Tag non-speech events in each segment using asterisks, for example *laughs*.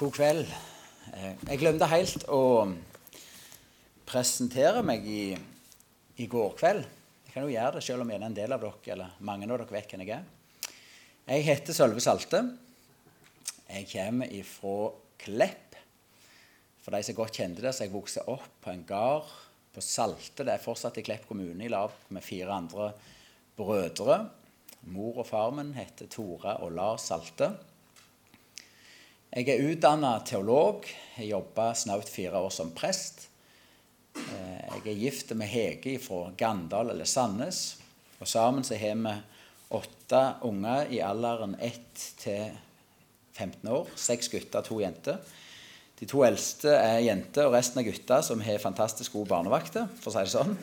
God kveld. Eh, Jeg glemte helt å presentere meg i, i går kveld. Jeg kan jo gjøre det selv om jeg er en del av dere, eller mange av dere vet hvem jeg er. Jeg heter Sølve Salte. Jeg kommer ifra Klepp. For de som godt kjente det, så jeg vokste opp på en gard på Salte. Det er fortsatt i Klepp kommune, i lag med fire andre brødre. Mor og far min heter Tore og Lars Salte. Jeg er utdanna teolog. Jeg jobba snaut fire år som prest. Eh, Jeg er gift med Hege fra Gandal eller Sandnes. Og sammen så har vi åtte unger i alderen 1 til 15 år. Seks gutter, to jenter. De to eldste er jenter, og resten er gutter som har fantastisk gode barnevakter, for å si det sånn.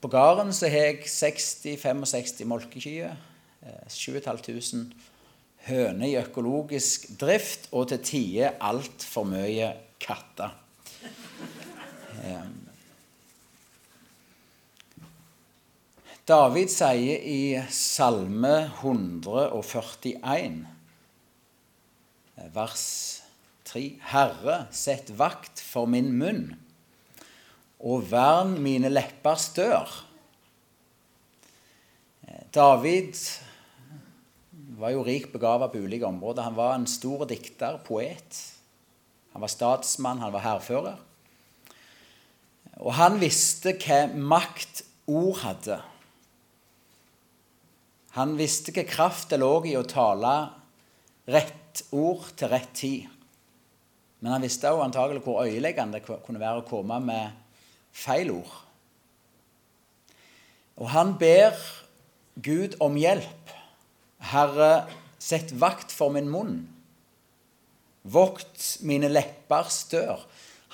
På gården så har jeg 60-65 molkekyr, eh, 7500 høner i økologisk drift, og til tider altfor mye katter. David sier i Salme 141, vers 3.: Herre, sett vakt for min munn, og vern mine leppers dør. David var jo rikt begava på ulike områder. Han var en stor dikter, poet. Han var statsmann, han var hærfører. Og han visste hva makt ord hadde. Han visste hva kraft det lå i å tale rett ord til rett tid. Men han visste også antagelig hvor øyeleggende det kunne være å komme med feil ord. Og han ber Gud om hjelp. Herre, sett vakt for min munn. Vokt mine leppers dør.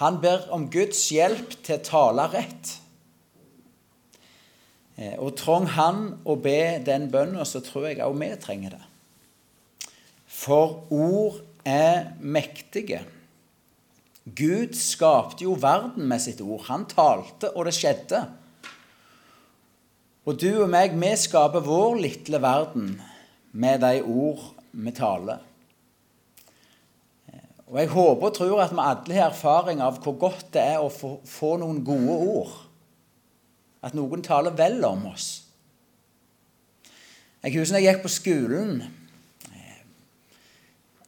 Han ber om Guds hjelp til å tale rett. Eh, Og trong han å be den bønnen, så tror jeg også vi trenger det. For ord er mektige. Gud skapte jo verden med sitt ord. Han talte, og det skjedde. Og du og meg, vi skaper vår lille verden med de ord vi taler. Og jeg håper og tror at vi alle har erfaring av hvor godt det er å få, noen gode ord. At noen taler vel om oss. Jeg husker da jeg gikk på skolen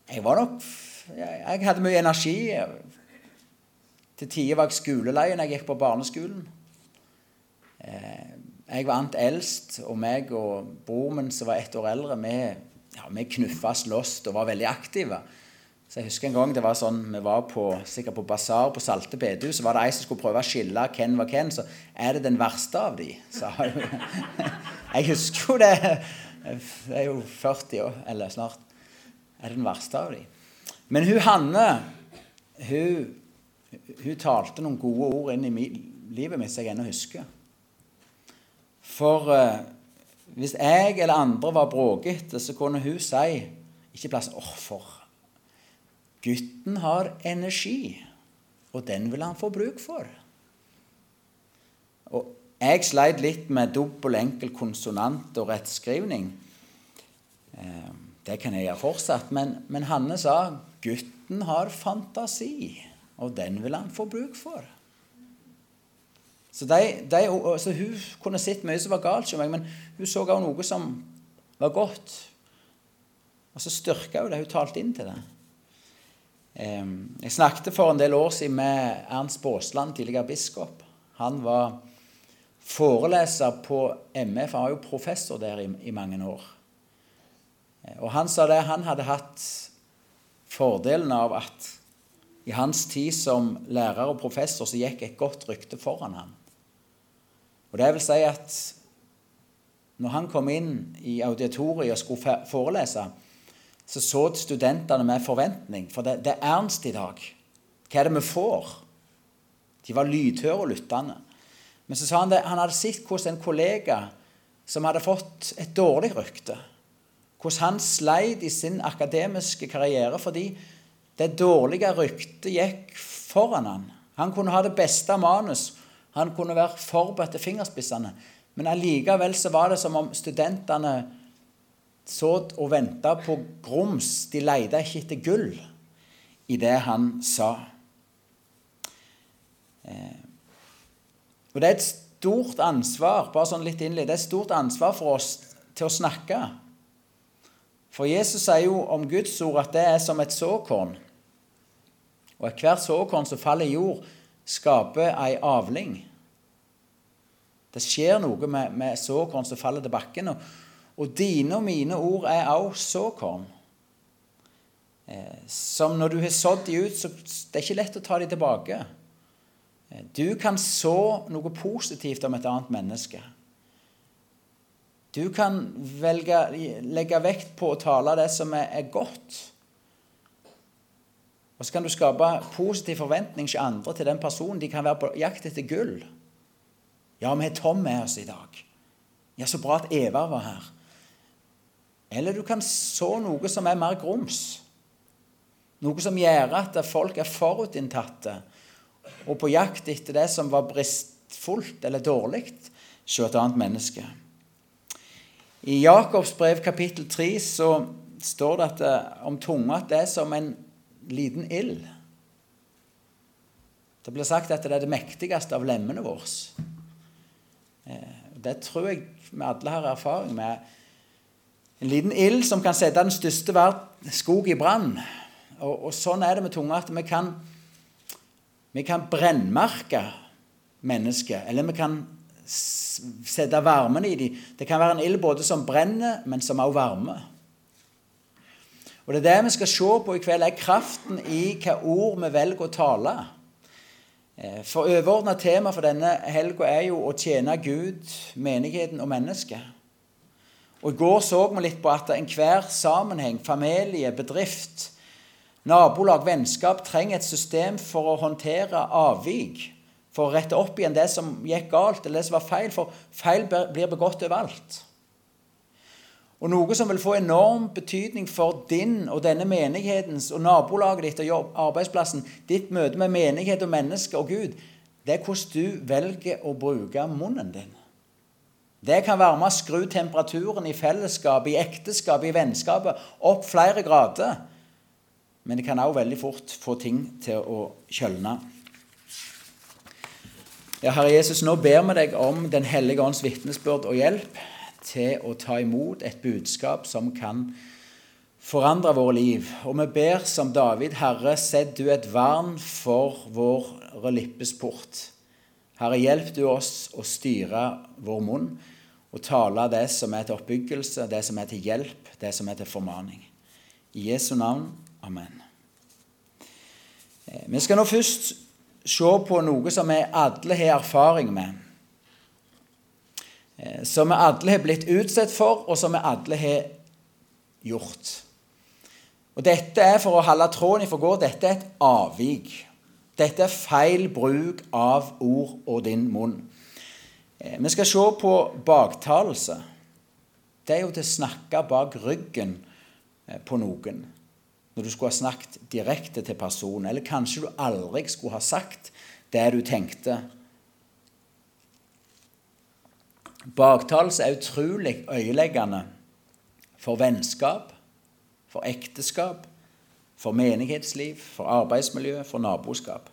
Jeg var nok Jeg hadde mye energi. Til tider var jeg skoleleien. jeg gikk på barneskolen. Jeg var ant eldst, og meg og broren min som var ett år eldre, vi, ja, vi knuffa slåss og var veldig aktive. Så jeg husker en gang det var sånn, Vi var på, sikkert på basar på Salte bedehus. Så var det ei som skulle prøve å skille hvem var hvem. Så er det den verste av de, sa hun. *laughs* Jeg husker jo det. Det er jo 40 år, eller snart. Er det den verste av de? Men hun Hanne, hun, hun talte noen gode ord inn i livet mitt som jeg ennå husker. For eh, hvis jeg eller andre var bråkete, så kunne hun si Ikke plass åh, for gutten har energi, og den vil han få bruk for. Og jeg sleit litt med dobbel, enkel konsonant og rettskrivning. Eh, Det kan jeg gjøre fortsatt. Men, men Hanne sa gutten har fantasi, og den vil han få bruk for. Så, de, de, så Hun kunne sett mye som var galt, meg, men hun så også noe som var godt. Og så styrka hun det. Hun talte inn til det. Jeg snakket for en del år siden med Ernst Baasland, tidligere biskop. Han var foreleser på MF. Han var jo professor der i, i mange år. Og han sa det, han hadde hatt fordelen av at i hans tid som lærer og professor så gikk et godt rykte foran ham. Og det vil si at når han kom inn i auditoriet og skulle forelese, så så studentene med forventning. For det, det er ernst i dag. Hva er det vi får? De var lydhøre og lyttende. Men så sa han det, han hadde sett hvordan en kollega som hadde fått et dårlig rykte, hvordan han sleit i sin akademiske karriere fordi det dårlige ryktet gikk foran han. Han kunne ha det beste manus, han kunne være forberedt til fingerspissene, men allikevel så var det som om studentene så og venta på grums. De leita ikke etter gull i det han sa. Eh, og det er et stort ansvar bare sånn litt innlig, det er et stort ansvar for oss til å snakke. For Jesus sier jo om Guds ord at det er som et såkorn. Og ethvert såkorn som faller i jord, skaper ei avling. Det skjer noe med, med såkorn som faller til bakken. Og, og dine og mine ord er også såkorn. Eh, som når du har sådd de ut, så det er ikke lett å ta de tilbake. Eh, du kan så noe positivt om et annet menneske. Du kan velge, legge vekt på å tale det som er, er godt. Og så kan du skape positiv forventning til andre til den personen. De kan være på jakt etter gull. Ja, vi har Tom med oss i dag. Ja, så bra at Eva var her. Eller du kan så noe som er mer grums. Noe som gjør at folk er forutinntatte og på jakt etter det som var bristfullt eller dårlig hos et annet menneske. I Jakobs brev kapittel 3 så står det at, eh, om tunga at det er som en liten ild. Det blir sagt at det er det mektigste av lemmene våre. Eh, det tror jeg vi alle har erfaring med. En liten ild som kan sette den største skog i brann. Og, og, sånn er det med tunga at vi kan, vi kan brennmerke mennesket. Eller vi kan sette varmen i dem. Det kan være en ild både som brenner, men som også varmer. Og Det er det vi skal se på i kveld, er kraften i hva ord vi velger å tale. Eh, for overordna tema for denne helga er jo å tjene Gud, menigheten og mennesket. Og I går så vi litt på at enhver sammenheng, familie, bedrift, nabolag, vennskap, trenger et system for å håndtere avvik. For å rette opp igjen det som gikk galt, eller det som var feil. For feil blir begått overalt. Og noe som vil få enorm betydning for din og denne menighetens og nabolaget ditt og jobb, arbeidsplassen, ditt møte med menighet og mennesker og Gud, det er hvordan du velger å bruke munnen din. Det kan være med å skru temperaturen i fellesskapet, i ekteskapet, i vennskapet opp flere grader. Men det kan også veldig fort få ting til å kjølne. Ja, Herre Jesus, nå ber vi deg om Den hellige ånds vitnesbyrd og hjelp til å ta imot et budskap som kan forandre våre liv. Og vi ber som David, Herre, sett du et vern for vår lippesport. Herre, hjelp du oss å styre vår munn og tale det som er til oppbyggelse, det som er til hjelp, det som er til formaning. I Jesu navn. Amen. Eh, vi skal nå først se på noe som vi alle har erfaring med. Eh, som vi alle har blitt utsatt for, og som vi alle har gjort. Og Dette er for å holde tråden ifra går, dette er et avvik. Dette er feil bruk av ord og din munn. Eh, vi skal se på baktalelse. Det er jo til å snakke bak ryggen eh, på noen. Når du skulle ha snakket direkte til personen. Eller kanskje du aldri skulle ha sagt det du tenkte Baktalelse er utrolig øyeleggende for vennskap, for ekteskap, for menighetsliv, for arbeidsmiljø, for naboskap.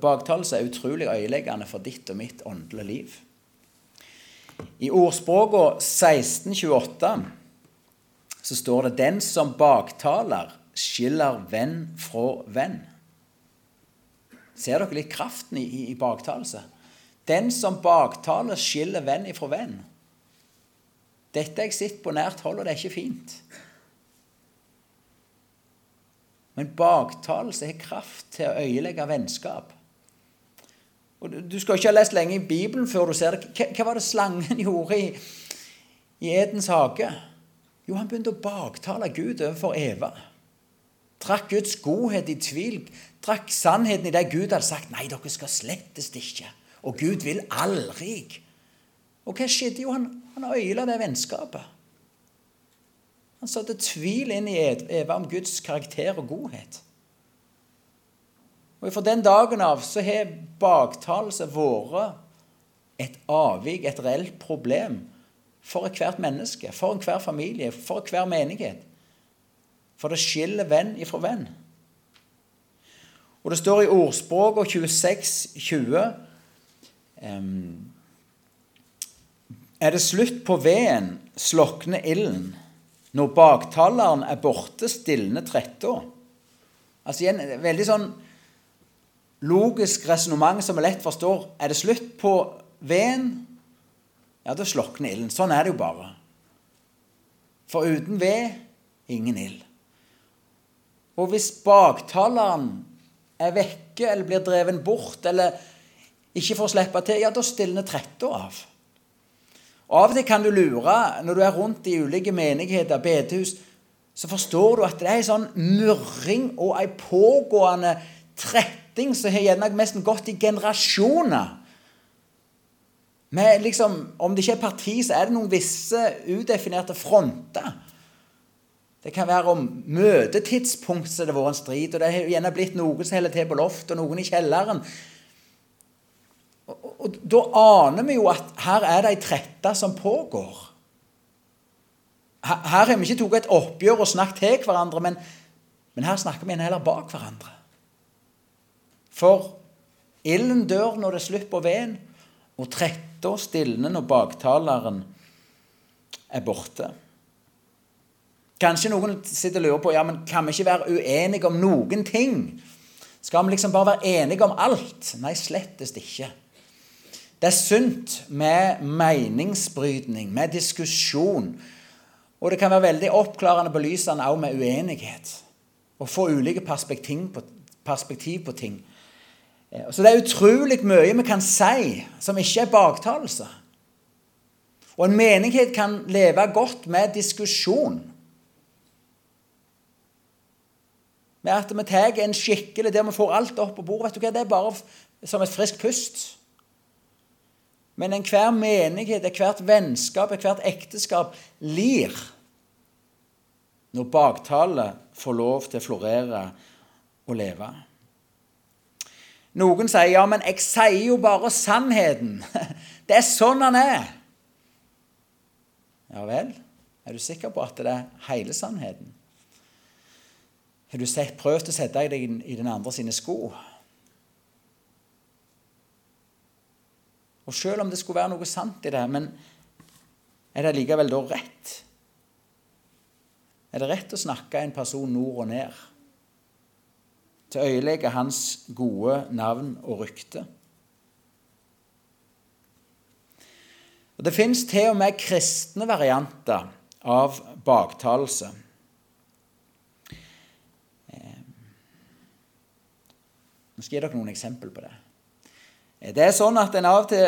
Baktalelse er utrolig øyeleggende for ditt og mitt åndelige liv. I ordspråket 1628 så står det 'Den som baktaler, skiller venn fra venn'. Ser dere litt kraften i, i, baktalelse? Den som baktaler, skiller venn ifra venn. Dette har jeg sett på nært hold, og det er ikke fint. Men baktalelse har kraft til å øyelegge vennskap. Og Du skal ikke ha lest lenge i Bibelen før du ser det. Hva, var det slangen *laughs* gjorde i, i Edens hage? Jo, han begynte å baktale Gud overfor Eva. Trakk Guds godhet i tvil. Trakk sannheten i det Gud hadde sagt. Nei, dere skal slettes ikke. Og Gud vil aldri. Og hva skjedde? Jo, han, han øyla det vennskapet. Han satte tvil inn i Eva om Guds karakter og godhet. Og Fra den dagen av så har baktalelse vært et avvik, et reelt problem for ethvert menneske, for enhver familie, for hver menighet. For det skiller venn ifra venn. Og det står i ordspråket 26.20 um, Er det slutt på veden, slokner ilden. Når baktaleren er borte, stilner tretta. Altså igjen, veldig sånn logisk resonnement som vi lett forstår. Er det slutt på veden, ja, da slokner ilden. Sånn er det jo bare. For uten ved ingen ild. Og hvis baktaleren er vekke eller blir dreven bort eller ikke får slippe til, ja, da stilner tretta av. Av og til kan du lure når du er rundt i ulike menigheter, bedehus, så forstår du at det er en sånn murring og en pågående tretting som har gjerne nesten gått i generasjoner. Med liksom, Om det ikke er parti, så er det noen visse udefinerte fronter. Det kan være om møtetidspunkt som det har vært en strid. og Det har gjerne blitt noen som holder til på loftet, og noen i kjelleren. Og, Da aner vi jo at her er det ei trette som pågår. Her, har vi ikke tatt et oppgjør og snakket til hverandre, men, men her snakker vi en heller bak hverandre. For ilden dør når det slipper veden, og tretta stilner når baktaleren er borte. Kanskje noen sitter og lurer på ja, men kan vi ikke være uenige om noen ting. Skal vi liksom bare være enige om alt? Nei, slettest ikke. Det er sunt med meningsbrytning, med diskusjon. Og det kan være veldig oppklarende belysende også med uenighet. Å få ulike perspektiv på, perspektiv på ting. Eh, så det er utrolig mye vi kan si som ikke er baktalelse. Og en menighet kan leve godt med diskusjon. med at vi tar en skikkelig der vi får alt opp på bordet. Vet du hva, Det er bare som et friskt pust. Men enhver menighet, ethvert vennskap, ethvert ekteskap lir når baktalet får lov til å florere og leve. Noen sier ja, men jeg sier jo bare sannheten. *laughs* Det er sånn han er. Ja vel? Er du sikker på at det er hele sannheten? Har du prøvd å sette deg i den andre sine sko? Og selv om det skulle være noe sant i det, men er det likevel da rett? Er det rett å snakke en person nord og ned? Til å øyelegge hans gode navn og rykte? Og Det fins til og med kristne varianter av baktalelse. Nå skal jeg gi dere noen eksempel på det. Det er sånn at en av og til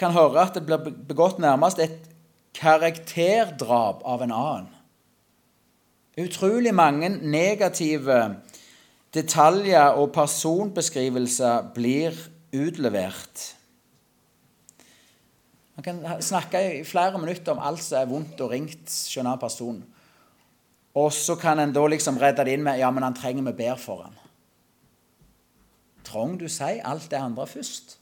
kan høre at det blir begått nærmest et karakterdrap av en annen. Utrolig mange negative detaljer og personbeskrivelser blir utlevert. Man kan snakke i flere minutter om alt som er vondt og ringt skjønner personen. person. Og så kan en da liksom redde det inn med ja, men han trenger vi ber for han. Trong du si alt det andre først?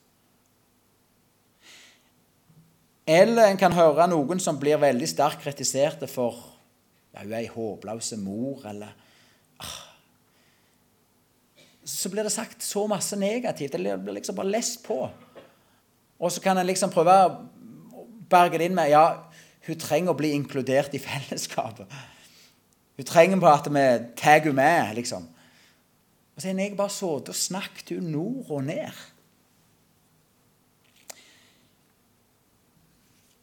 Eller en kan høre noen som blir veldig sterkt kritiserte for ja, hun er ei håpløs mor, eller ah. Så blir det sagt så masse negativt. Det blir liksom bare lest på. Og så kan en liksom prøve å berge det inn med ja, hun trenger å bli inkludert i fellesskapet. Hun trenger på at vi tar henne med, liksom. Og så har jeg bare sittet og snakket henne nord og ned.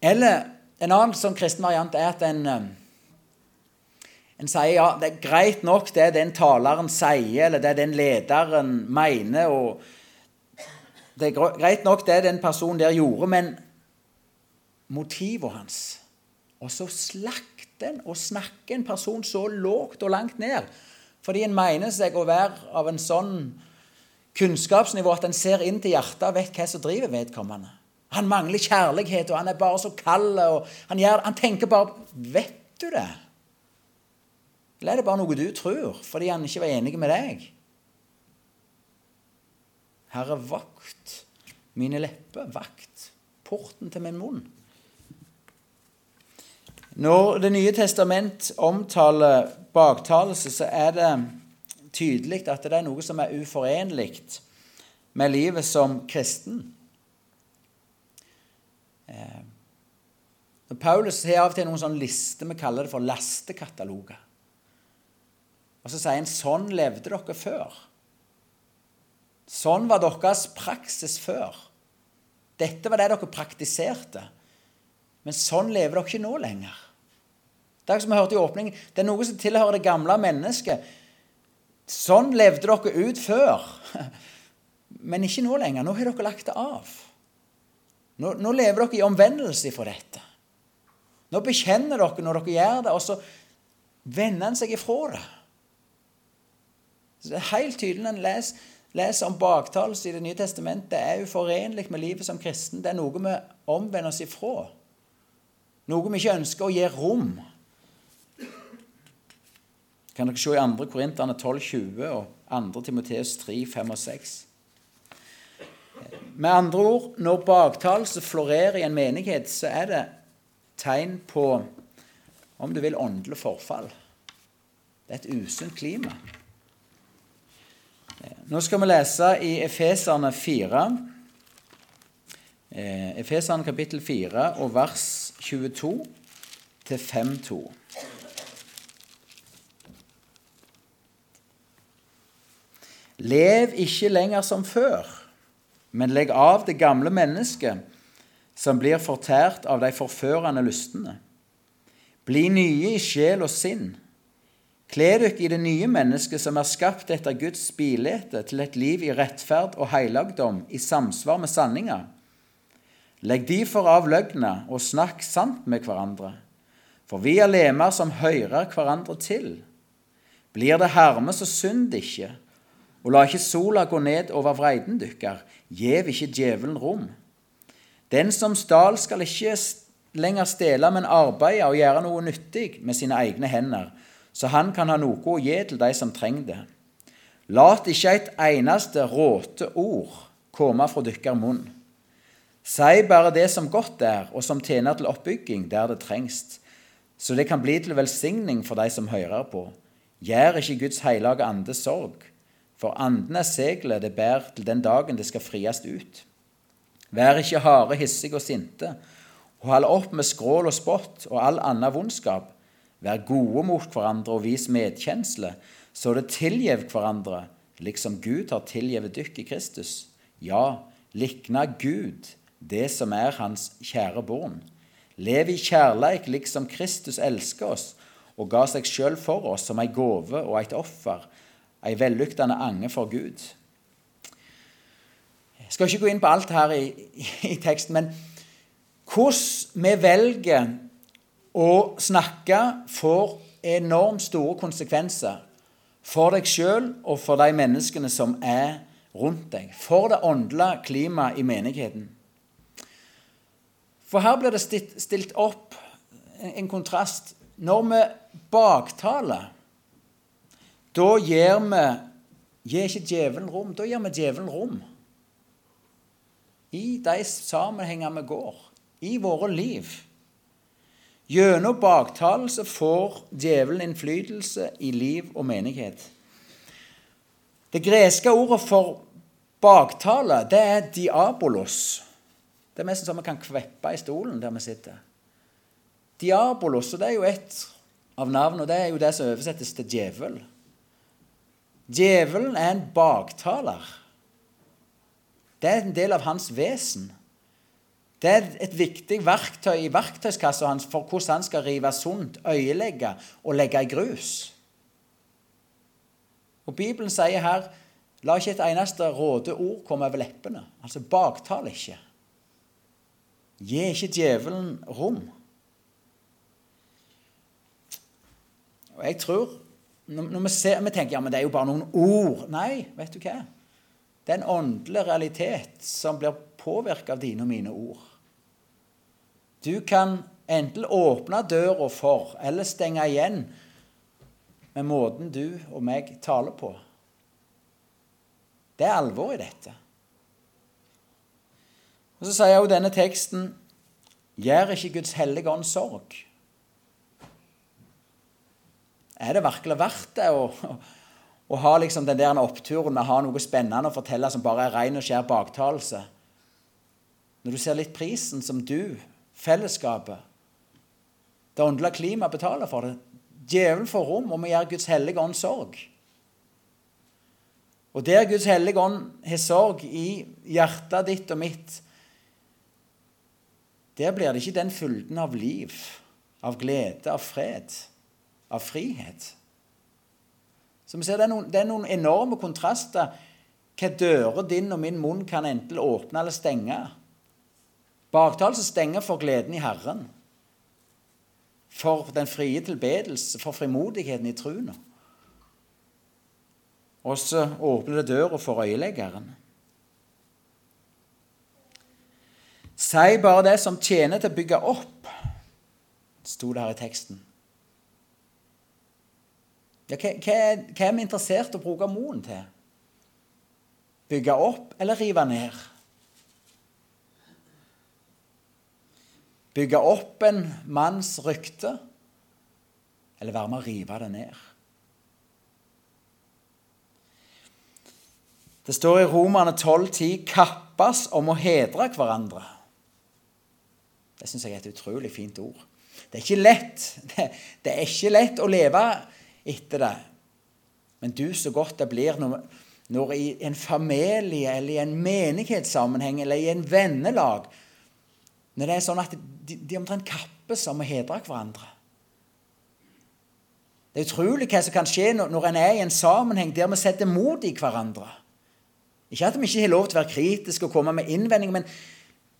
Eller en annen sånn kristen variant er at en, eh, en sier ja, det er greit nok det den taleren sier, eller det den lederen mener, og det er greit nok det den personen der gjorde, men motivet hans Og så slakter en og snakker en person så lågt og langt ned fordi en mener seg å være av en sånn kunnskapsnivå at en ser inn til hjertet og vet hva som driver vedkommende. Han mangler kjærlighet, og han er bare så kald. Han, gjør, han tenker bare Vet du det? Eller er det bare noe du tror fordi han ikke var enig med deg? Herre, vakt mine lepper, vakt porten til min munn. Når Det nye testament omtaler baktalelse, så er det tydelig at det er noe som er uforenlig med livet som kristen. Eh, Paulus har av og til noen sånn liste vi kaller det for lastekataloger. Og så sier han sånn levde dere før. Sånn var deres praksis før. Dette var det dere praktiserte. Men sånn lever dere ikke nå lenger. Det er som vi hørte i åpningen, det er noe som tilhører det gamle mennesket. Sånn levde dere ut før. *laughs* Men ikke nå lenger. Nå har dere lagt det av. Nå, nå lever dere i omvendelse for dette. Nå bekjenner dere når dere gjør det, og så vender en seg ifra det. Så det er helt tydelig når en leser, leser om baktalelse i Det nye testamentet. Det er uforenlig med livet som kristen. Det er noe vi omvender oss ifra. Noe vi ikke ønsker å gi rom. Kan dere se i 2. Korinterne 12,20 og 2. Timoteus 3, 5 og 6. Med andre ord, når baktalelse florerer i en menighet, så er det tegn på, om du vil, åndelig forfall. Det er et usunt klima. Nå skal vi lese i Efeserne 4. Eh, Efeserne kapittel 4 og vers 22 til 5.2. Lev ikke lenger som før, men legg av det gamle mennesket som blir fortært av de forførende lystene. Bli nye i sjel og sinn. Kle dere i det nye mennesket som er skapt etter Guds bilete, til et liv i rettferd og heilagdom i samsvar med sanninga. Legg derfor av løgna og snakk sant med hverandre, for vi er lemer som hører hverandre til. Blir det harme, så synd ikke, og la ikke sola gå ned over vreiden dykkar, gjev ikke djevelen rom. Den som stal, skal ikke lenger stjele, men arbeide og gjøre noe nyttig med sine egne hender, så han kan ha noe å gi til de som trenger det. Lat ikke et eneste råte ord komme fra dykker munn. Si bare det som godt er, og som tjener til oppbygging der det trengs, så det kan bli til velsigning for de som hører på. Gjør ikke Guds hellige ande sorg, for anden er seglet det bærer til den dagen det skal friast ut. Vær ikke harde, hissige og sinte, og hold opp med skrål og spott og all annen vondskap. Vær gode mot hverandre og vis medkjensle, så det tilgjev hverandre, liksom Gud har tilgjevet dykk i Kristus. Ja, likna Gud det som er Hans kjære barn. Lev i kjærleik liksom Kristus elsker oss og ga seg sjøl for oss som ei gåve og et offer, ei vellyktende ange for Gud. Jeg skal ikke gå inn på alt her i, i teksten, men hvordan vi velger å snakke, får enormt store konsekvenser for deg sjøl og for de menneskene som er rundt deg. For det åndelige klimaet i menigheten. For her blir det stilt opp en kontrast. Når vi baktaler, da gir vi gir ikke djevelen rom. Da gir vi djevelen rom i de sammenhenger vi går, i våre liv. Gjennom baktalelse får djevelen innflytelse i liv og menighet. Det greske ordet for baktale, det er diabolos. Det er nesten som vi kan kveppe i stolen der vi sitter. Diabolos, og det er jo et av navnene, og det er jo det som oversettes til djevel. Djevelen er en baktaler. Det er en del av hans vesen. Det er et viktig verktøy i verktøyskassa hans for hvordan han skal rive sunt, øyelegge og legge i grus. Og Bibelen sier her la ikke et eneste råde ord komme over leppene. Altså baktal ikke. Gi ikke djevelen rom. Og jeg tror, Når vi, ser, vi tenker ja, men det er jo bare noen ord Nei, vet du hva? Det er en åndelig realitet som blir påvirket av dine og mine ord. Du kan enten åpne døra for eller stenge igjen med måten du og meg taler på. Det er alvor i dette. Og Så sier jo denne teksten Gjør ikke Guds hellige ånd sorg. Er det virkelig verdt det å, å ha liksom den der oppturen med å ha noe spennende å fortelle som bare er ren og skjær baktalelse? Når du ser litt prisen som du, fellesskapet, det åndelige klimaet betaler for det. Djevelen får rom, og vi gjør Guds hellige ånd sorg. Og der Guds hellige ånd har sorg i hjertet ditt og mitt, der blir det ikke den fylden av liv, av glede, av fred, av frihet. Så vi ser det er, noen, det er noen enorme kontraster hva dører din og min munn kan enten åpne eller stenge. Baktalelse stenger for gleden i Herren, for den frie tilbedelse, for frimodigheten i troen. Og så åpner det døra for øyeleggeren. Si bare det som tjener til å bygge opp, sto det her i teksten. Ja, hva, er vi interessert i å bruke moen til? Bygge opp eller rive ned? Bygge opp en manns rykte eller være med å rive det ned? Det står i Romerne 12,10 kappes om å hedre hverandre. Det syns jeg er et utrolig fint ord. Det er ikke lett. Det, det, er ikke lett å leve etter det. Men du, så godt det blir når, når i en familie eller i en menighetssammenheng eller i en vennelag Når det er sånn at de, de omtrent kappes om å hedre hverandre. Det er utrolig hva som kan skje når, når en er i en sammenheng der vi setter mot i hverandre. Ikke at vi ikke har lov til å være kritiske og komme med innvendinger, men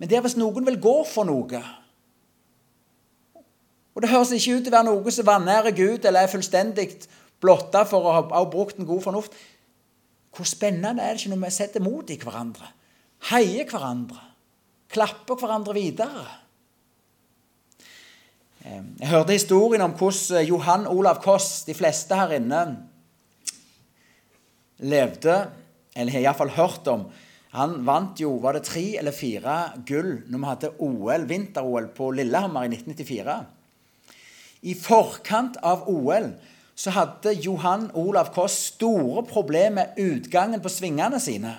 men det er hvis noen vil gå for noe Og det høres ikke ut til å være noe som vanærer Gud eller er fullstendig blotta for å ha brukt en god fornuft. Hvor spennende er det ikke når vi setter mot i hverandre, heier hverandre, klapper hverandre videre? Jeg hørte historien om hvordan Johan Olav Koss, de fleste her inne, levde, eller har iallfall hørt om, han vant jo var det tre eller fire gull når vi hadde OL, vinter-OL på Lillehammer i 1994. I forkant av OL så hadde Johan Olav Koss store problemer med utgangen på svingene sine.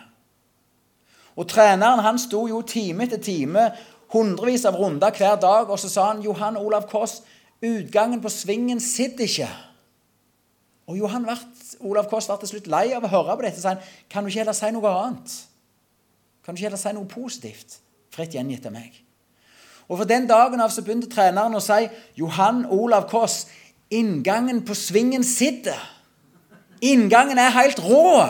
Og Treneren han sto jo time etter time, hundrevis av runder hver dag, og så sa han Johan Olav Koss, utgangen på svingen sitter ikke. Og Johan Olav Koss var til slutt lei av å høre på dette og sa kan du ikke heller si noe annet? Kan du ikke heller si noe positivt? Fritt gjengitt av meg. Og For den dagen av så begynte treneren å si Johan Olav Koss, inngangen på svingen sitter. Inngangen er helt rå.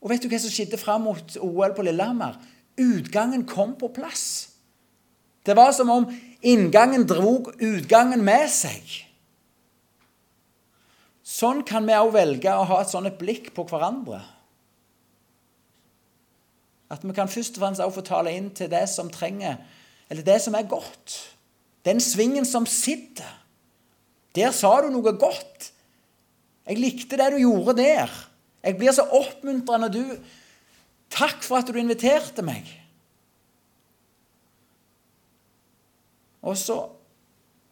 Og vet du hva som skjedde fram mot OL på Lillehammer? Utgangen kom på plass. Det var som om inngangen drog utgangen med seg. Sånn kan vi òg velge å ha et sånt blikk på hverandre. At vi kan først og fremst også få tale inn til det som trenger, eller det som er godt. Den svingen som sitter. Der sa du noe godt. Jeg likte det du gjorde der. Jeg blir så oppmuntra når du Takk for at du inviterte meg. Og så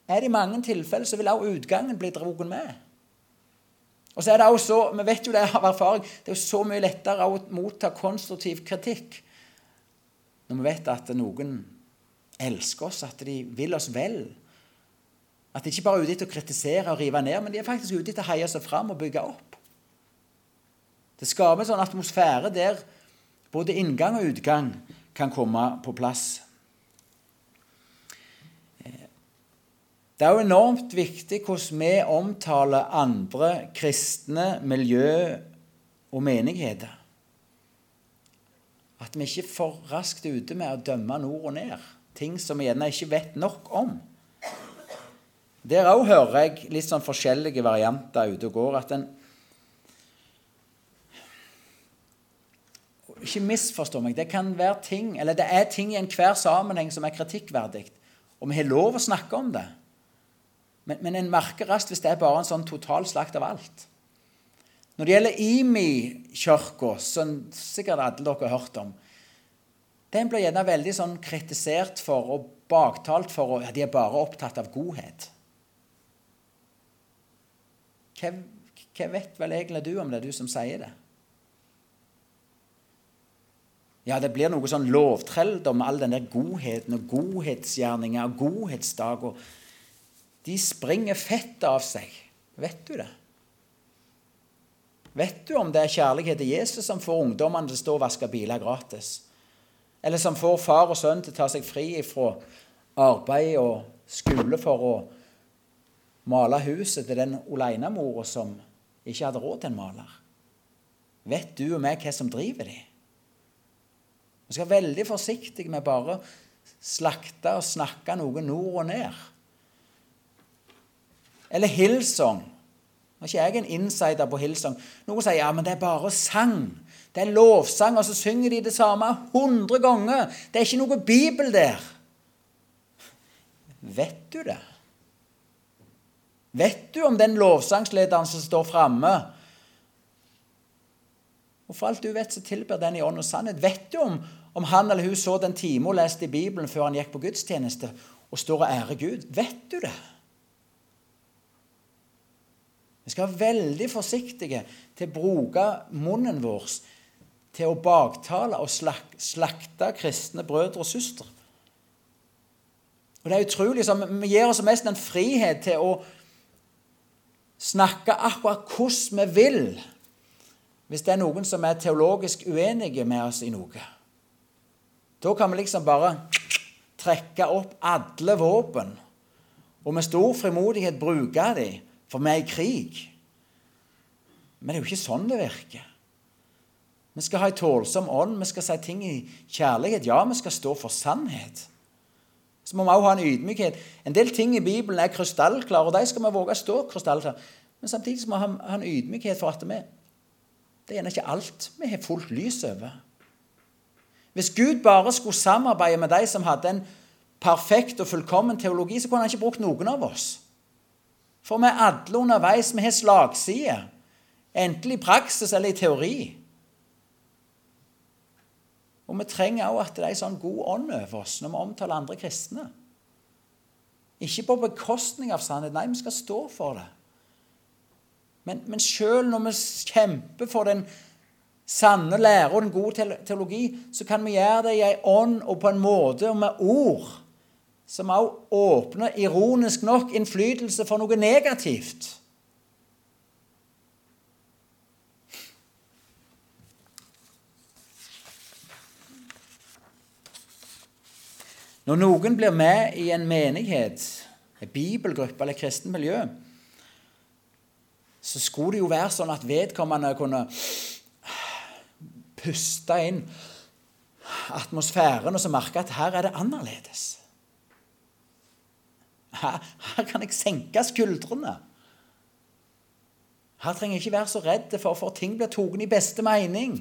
er det i mange tilfeller så vil også utgangen bli dratt med. Og så er det også, Vi vet jo det av erfaring det er jo så mye lettere å motta konstruktiv kritikk når vi vet at noen elsker oss, at de vil oss vel. At de ikke bare er ute etter å kritisere og rive ned, men de er faktisk ute etter å heie seg fram og bygge opp. Det skaper en sånn atmosfære der både inngang og utgang kan komme på plass. Det er jo enormt viktig hvordan vi omtaler andre kristne miljø og menigheter. At vi ikke er for raskt ute med å dømme nord og ned. Ting som vi gjerne ikke vet nok om. Der òg hører jeg litt sånn forskjellige varianter ute og går. At en Ikke misforstå meg. Det kan være ting, eller det er ting i enhver sammenheng som er kritikkverdig. Og vi har lov å snakke om det. Men, men en merker raskt hvis det er bare en sånn total slakt av alt. Når det gjelder Imi-kirka, som sikkert alle dere har hørt om Den blir gjerne veldig sånn kritisert for og baktalt for at ja, de er bare opptatt av godhet. hva, hva vet vel egentlig du om det, du som sier det? Ja, det blir noe sånn lovtrelldom, all den der godheten og godhetsgjerninger og godhetsdager. De springer fett av seg. Vet du det? Vet du om det er kjærlighet til Jesus som får ungdommene til å stå og vaske biler gratis? Eller som får far og sønn til å ta seg fri fra arbeid og skole for å male huset til den alenemora som ikke hadde råd til en maler? Vet du og meg hva som driver de? Vi skal være veldig forsiktige med bare slakte og snakke noe nord og ned. Eller Hillsong. Nå er ikke jeg en insider på Hillsong. Noen sier ja, men det er bare sang. Det er lovsang, og så synger de det samme hundre ganger. Det er ikke noe bibel der. Vet du det? Vet du om den lovsangslederen som står framme og for alt du vet, så tilber den i ånd og sannhet. Vet du om, om han eller hun så den time og leste i Bibelen før han gikk på gudstjeneste, og står og ærer Gud? Vet du det? Vi skal være veldig forsiktige til å bruke munnen vår til å baktale og slak slakte kristne brødre og søstre. Og det er utrolig så Vi gir oss mest en frihet til å snakke akkurat hvordan vi vil hvis det er noen som er teologisk uenige med oss i noe. Da kan vi liksom bare trekke opp alle våpen og med stor frimodighet bruke dem, for vi er i krig. Men det er jo ikke sånn det virker. Vi skal ha en tålsom ånd, vi skal si ting i kjærlighet. Ja, vi skal stå for sannhet. Så må vi også ha en ydmykhet. En del ting i Bibelen er krystallklare, og de skal vi våge å stå krystallklare. Men samtidig må vi ha en ydmykhet for at vi det er gjerne ikke alt vi har fullt lys over. Hvis Gud bare skulle samarbeide med de som hadde en perfekt og fullkommen teologi, så kunne han ikke brukt noen av oss. For vi er alle underveis. Vi har slagside. Enten i praksis eller i teori. Og vi trenger òg at det er en sånn god ånd over oss når vi omtaler andre kristne. Ikke på bekostning av sannhet. Nei, vi skal stå for det. Men, men sjøl når vi kjemper for den sanne lære og den gode teologi, så kan vi gjøre det i ei ånd og på en måte og med ord som også åpner, ironisk nok, innflytelse for noe negativt. Når noen blir med i en menighet, en bibelgruppe eller kristen miljø, så skulle det jo være sånn at vedkommende kunne puste inn atmosfæren og så merke at her er det annerledes. Her, her kan jeg senke skuldrene. Her trenger jeg ikke være så redd for, for ting blir tatt i beste mening.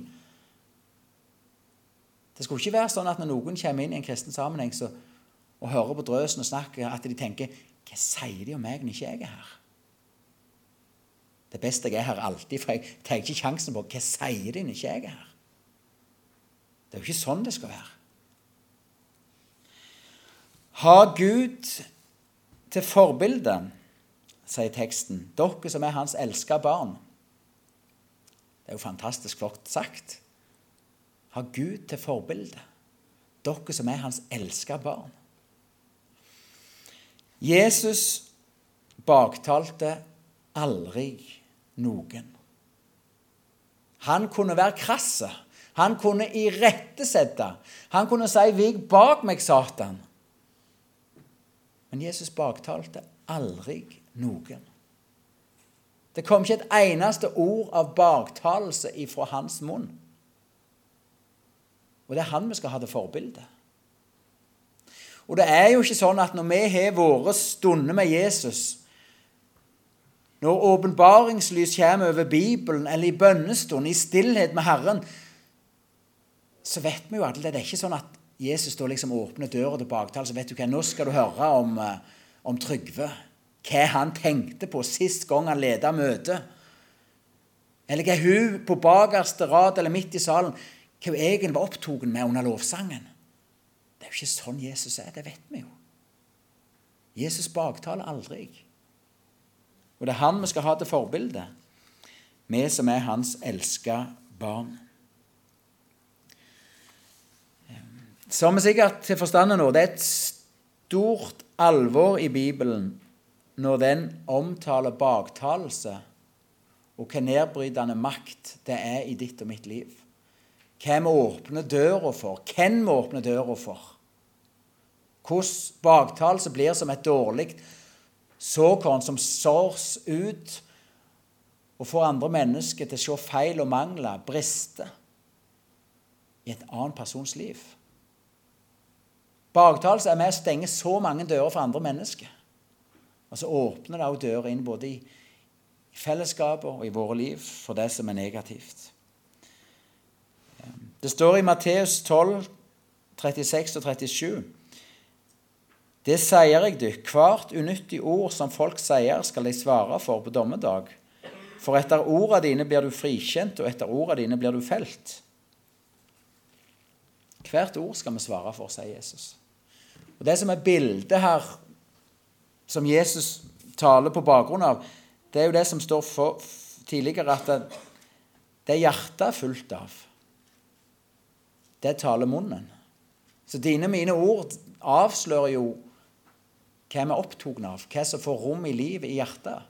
Det skulle ikke være sånn at når noen kommer inn i en kristen sammenheng så, og hører på drøsen og snakker, at de tenker Hva sier de om meg når ikke jeg er her? Det beste jeg er her alltid, for jeg tar ikke sjansen på hva sier de når ikke jeg er her. Det er jo ikke sånn det skal være. Ha Gud til forbilde, sier teksten, dere som er hans elska barn. Det er jo fantastisk flott sagt. Ha Gud til forbilde, dere som er hans elska barn. Jesus baktalte aldri noen. Han kunne være krass. Han kunne irettesette. Han kunne si 'Vik bak meg, Satan'. Men Jesus baktalte aldri noen. Det kom ikke et eneste ord av baktalelse ifra hans munn. Og det er han vi skal ha det forbildet. Og det er jo ikke sånn at når vi har våre stunder med Jesus, når åpenbaringslys kommer over Bibelen, eller i bønnestund, i stillhet med Herren, så vet vi jo at det er ikke sånn at Jesus da liksom åpner døra til baktale, så vet du hva, nå skal du høre om, eh, om Trygve. Hva han tenkte på sist gang han leda møtet. Eller hva hun på bakerste rad eller midt i salen hva hun egentlig var opptatt med under lovsangen. Det er jo ikke sånn Jesus er. Det vet vi jo. Jesus baktaler aldri. Og det er han vi skal ha til forbilde, vi som er hans elska barn. Som vi sikkert til forstanden nå, det er et stort alvor i Bibelen når den omtaler baktalelse og hva nedbrytende makt det er i ditt og mitt liv. Hva vi åpner døra for, hvem vi åpner døra for. Hvordan baktalelse blir som et dårlig såkorn som sårs ut og får andre mennesker til å se feil og mangler, brister, i et annet persons liv. Baktalelse er med å stenge så mange dører for andre mennesker. Og så åpner det òg dører inn både i fellesskapet og i våre liv for det som er negativt. Det står i Matteus 12, 36 og 37. Det sier jeg dykk, hvert unyttig ord som folk sier, skal de svare for på dommedag. For etter ordene dine blir du frikjent, og etter ordene dine blir du felt. Hvert ord skal vi svare for, sier Jesus. Og Det som er bildet her, som Jesus taler på bakgrunn av, det er jo det som står for, tidligere, at det, det hjertet er fullt av, det taler munnen. Så dine mine ord avslører jo hva vi er opptatt av, hva som får rom i livet, i hjertet.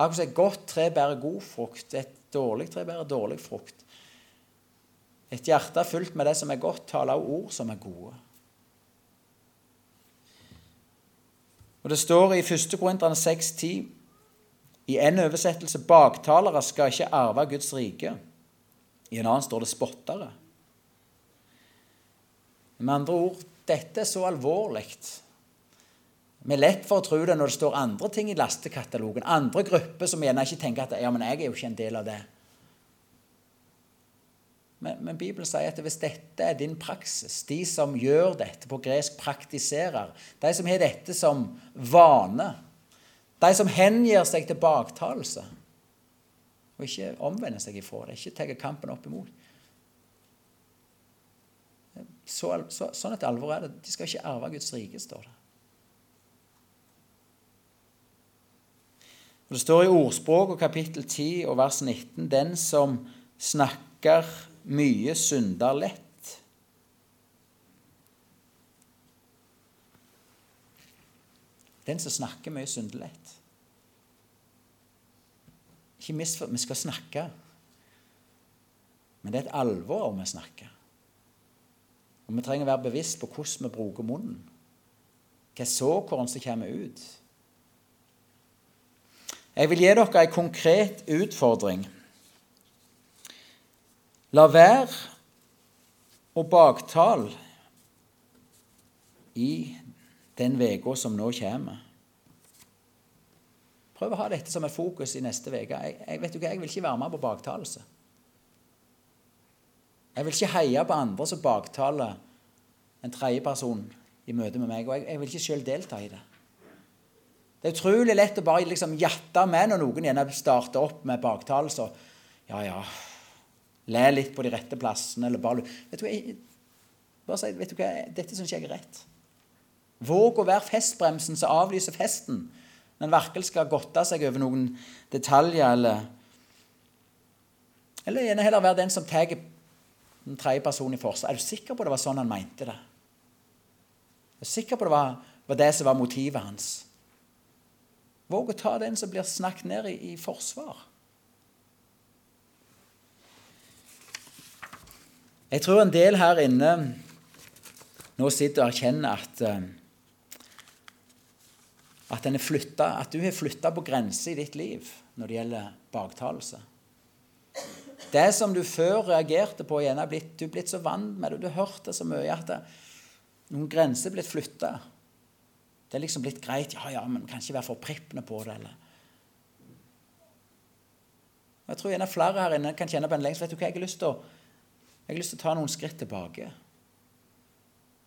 Akkurat som et godt tre bærer god frukt, et dårlig tre bærer dårlig frukt. Et hjerte fullt med det som er godt, taler også ord som er gode. Og Det står i 1. Korinterne 6,10 i en oversettelse 'baktalere skal ikke arve Guds rike'. I en annen står det 'spottere'. Med andre ord dette er så alvorlig. Vi er lett for å tro det når det står andre ting i lastekatalogen. Andre grupper som gjerne ikke tenker at ja, men jeg er jo ikke en del av det. Men, men, Bibelen sier at hvis dette er din praksis, de som gjør dette på gresk praktiserer, de som har dette som vane, de som hengir seg til baktalelse og ikke omvender seg ifra det, ikke tar kampen opp imot så, så, Sånn et alvor er det. De skal ikke arve Guds rike, står det. Og Det står i Ordspråket kapittel 10 og vers 19 Den som snakker mye synder lett. Den som snakker mye, synder lett. Ikke misfor, vi skal snakke. Men det er et alvor om vi snakker. Og vi trenger å være bevisst på hvordan vi bruker munnen. Hva såkorn som kommer ut. Jeg vil gi dere en konkret utfordring. La være å baktale i den uka som nå kommer. Prøv å ha dette som et fokus i neste uke. Jeg, jeg, vet du hva, jeg vil ikke være med på baktalelse. Jeg vil ikke heie på andre som baktaler en tredjeperson i møte med meg. Og jeg, jeg vil ikke sjøl delta i det. Det er utrolig lett å bare liksom jatte med når noen gjerne starter opp med baktalelser. Ja, ja, Le litt på de rette plassene. eller bare, vet du hva, jeg, bare si, vet du hva, Dette syns jeg er rett. Våg å være festbremsen som avlyser festen når en virkelig skal godte seg over noen detaljer. Eller, eller gjerne heller være den som tar den tredje personen i forsvar. Er du sikker på det var sånn han mente det? Er du sikker på det var, var det som var motivet hans? Våg å ta den som blir snakket ned i, i forsvar. Jeg tror en del her inne nå sitter og erkjenner at eh, at, flyttet, at, du har flytta på grenser i ditt liv når det gjelder baktalelse. Det som du før reagerte på, igjen er blitt, du er blitt så vant med det, du har hørt det så mye at det, noen grenser er blitt flytta. Det er liksom blitt greit. Ja, ja, men kan ikke være for prippende på det. eller... Jeg tror gjerne flere her inne kan kjenne på en lengsel. Vet du hva jeg har lyst til å jeg har lyst til å ta noen skritt tilbake.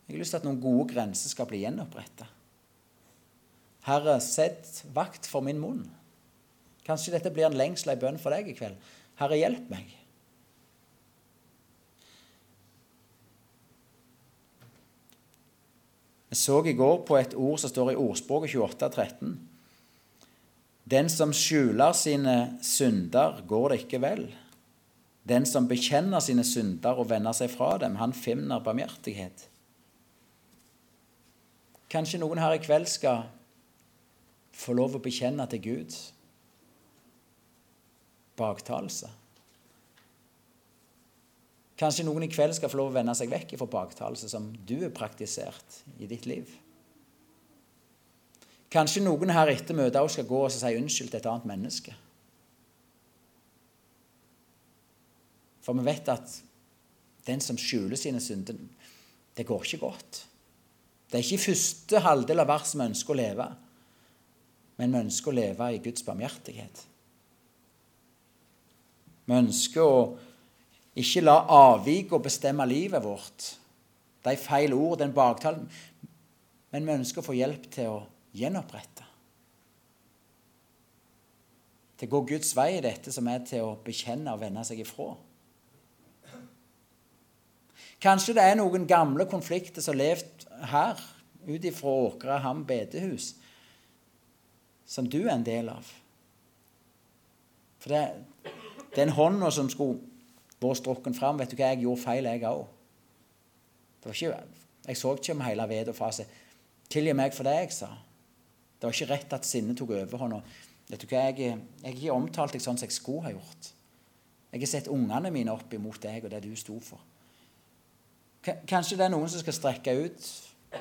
Jeg har lyst til at noen gode grenser skal bli gjenoppretta. Herre, sett vakt for min munn. Kanskje dette blir en lengsel, ei bønn for deg i kveld. Herre, hjelp meg. Jeg så i går på et ord som står i ordspråket 28.13. Den som skjuler sine synder, går det ikke vel. Den som bekjenner sine synder og vender seg fra dem, han finner barmhjertighet. Kanskje noen her i kveld skal få lov å bekjenne til Gud baktalelse. Kanskje noen i kveld skal få lov å vende seg vekk fra baktalelse som du har praktisert i ditt liv. Kanskje noen her etter møtet også skal gå og si unnskyld til et annet menneske. For vi vet at den som skjuler sine synder, det går ikke godt. Det er ikke i første halvdel av verset vi ønsker å leve, men vi ønsker å leve i Guds barmhjertighet. Vi ønsker å ikke la avvik og bestemme livet vårt. De feil ord, den baktalen. Men vi ønsker å få hjelp til å gjenopprette. Til å gå Guds vei i dette som er til å bekjenne og vende seg ifra. Kanskje det er noen gamle konflikter som har levd her, ut ifra Åkra Ham bedehus, som du er en del av. For det, den hånda som skulle vært strukken fram Vet du hva, jeg gjorde feil, jeg òg. Jeg så ikke om hele vedet og faset. Tilgi meg for det jeg sa. Det var ikke rett at sinnet tok overhånda. Vet du hva, jeg, jeg har ikke omtalt deg sånn som jeg skulle ha gjort. Jeg har sett ungene mine opp imot deg og det du sto for. Kanskje det er noen som skal strekke ut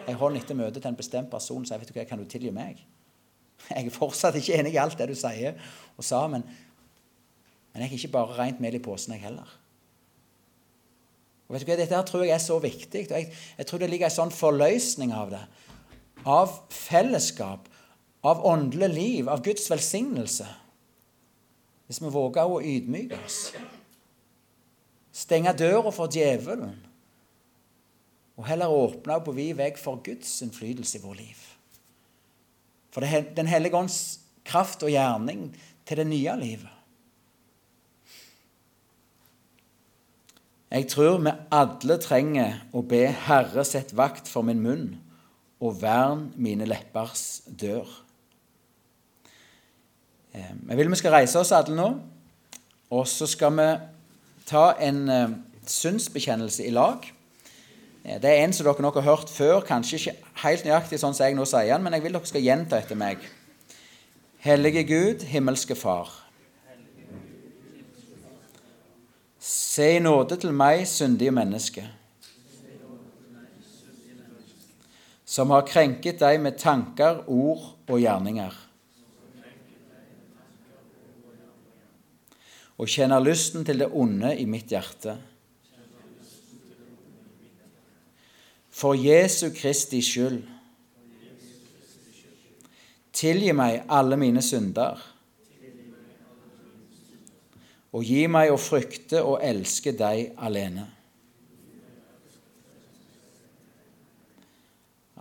en hånd etter møtet til en bestemt person og si vet du hva, kan du tilgi meg? *laughs* Jeg er fortsatt ikke enig i alt det du sier og sa, men, men jeg er ikke bare rent mel i posen, jeg heller. Og vet du hva, Dette her tror jeg er så viktig. og jeg, jeg tror det ligger en sånn forløsning av det. Av fellesskap, av åndelig liv, av Guds velsignelse. Hvis vi våger å ydmyke oss. Stenge døra for djevelen og heller åpne på vid vei for Guds innflytelse i vår liv. For det, Den hellige ånds kraft og gjerning til det nye livet. Jeg tror vi alle trenger å be Herre sett vakt for min munn og vern mine leppers dør. Eh, jeg vil vi skal reise oss alle nå, og så skal vi ta en syndsbekjennelse synsbekjennelse i lag. Eh, det er en som dere nok har hørt før, kanskje ikke helt nøyaktig sånn som jeg nå sier den, men jeg vil dere skal gjenta etter meg. Hellige Gud, himmelske Far. Se i nåde til meg, syndige menneske, som har krenket deg med tanker, ord og gjerninger, og kjenner lysten til det onde i mitt hjerte. For Jesu Kristi skyld. Tilgi meg alle mine synder. Og gi meg å frykte og elske deg alene.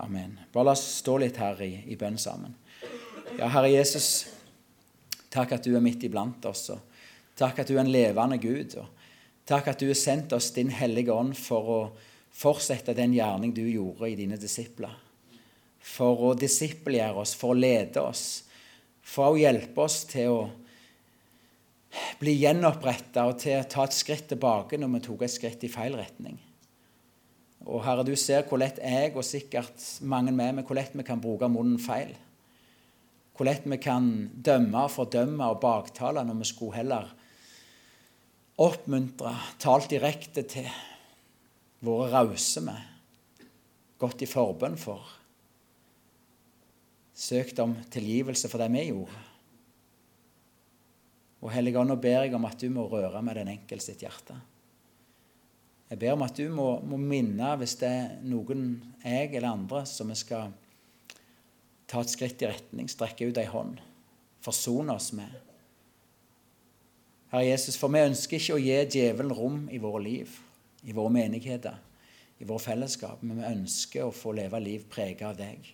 Amen. Bare la oss stå litt her i, i bønn sammen. Ja, Herre Jesus, takk at du er midt iblant oss. og Takk at du er en levende Gud. og Takk at du har sendt oss din Hellige Ånd for å fortsette den gjerning du gjorde i dine disipler. For å disippelgjøre oss, for å lede oss, for å hjelpe oss til å bli gjenoppretta og til å ta et skritt tilbake når vi tok et skritt i feil retning. Og Herre, du ser hvor lett jeg og sikkert mange med meg, hvor lett vi kan bruke munnen feil. Hvor lett vi kan dømme, fordømme og baktale når vi skulle heller oppmuntre, talt direkte til vært rause med, gått i forbønn for, søkt om tilgivelse for det vi gjorde. Og Hellige Ånd, nå ber jeg om at du må røre med den enkelte sitt hjerte. Jeg ber om at du må, må, minne, hvis det er noen, jeg eller andre, som vi skal ta et skritt i retning, strekke ut ei hånd, forsone oss med. Herre Jesus, for vi ønsker ikke å gi djevelen rom i våre liv i våre menigheter, i våre fellesskap. Men vi ønsker å få leve liv preget av deg.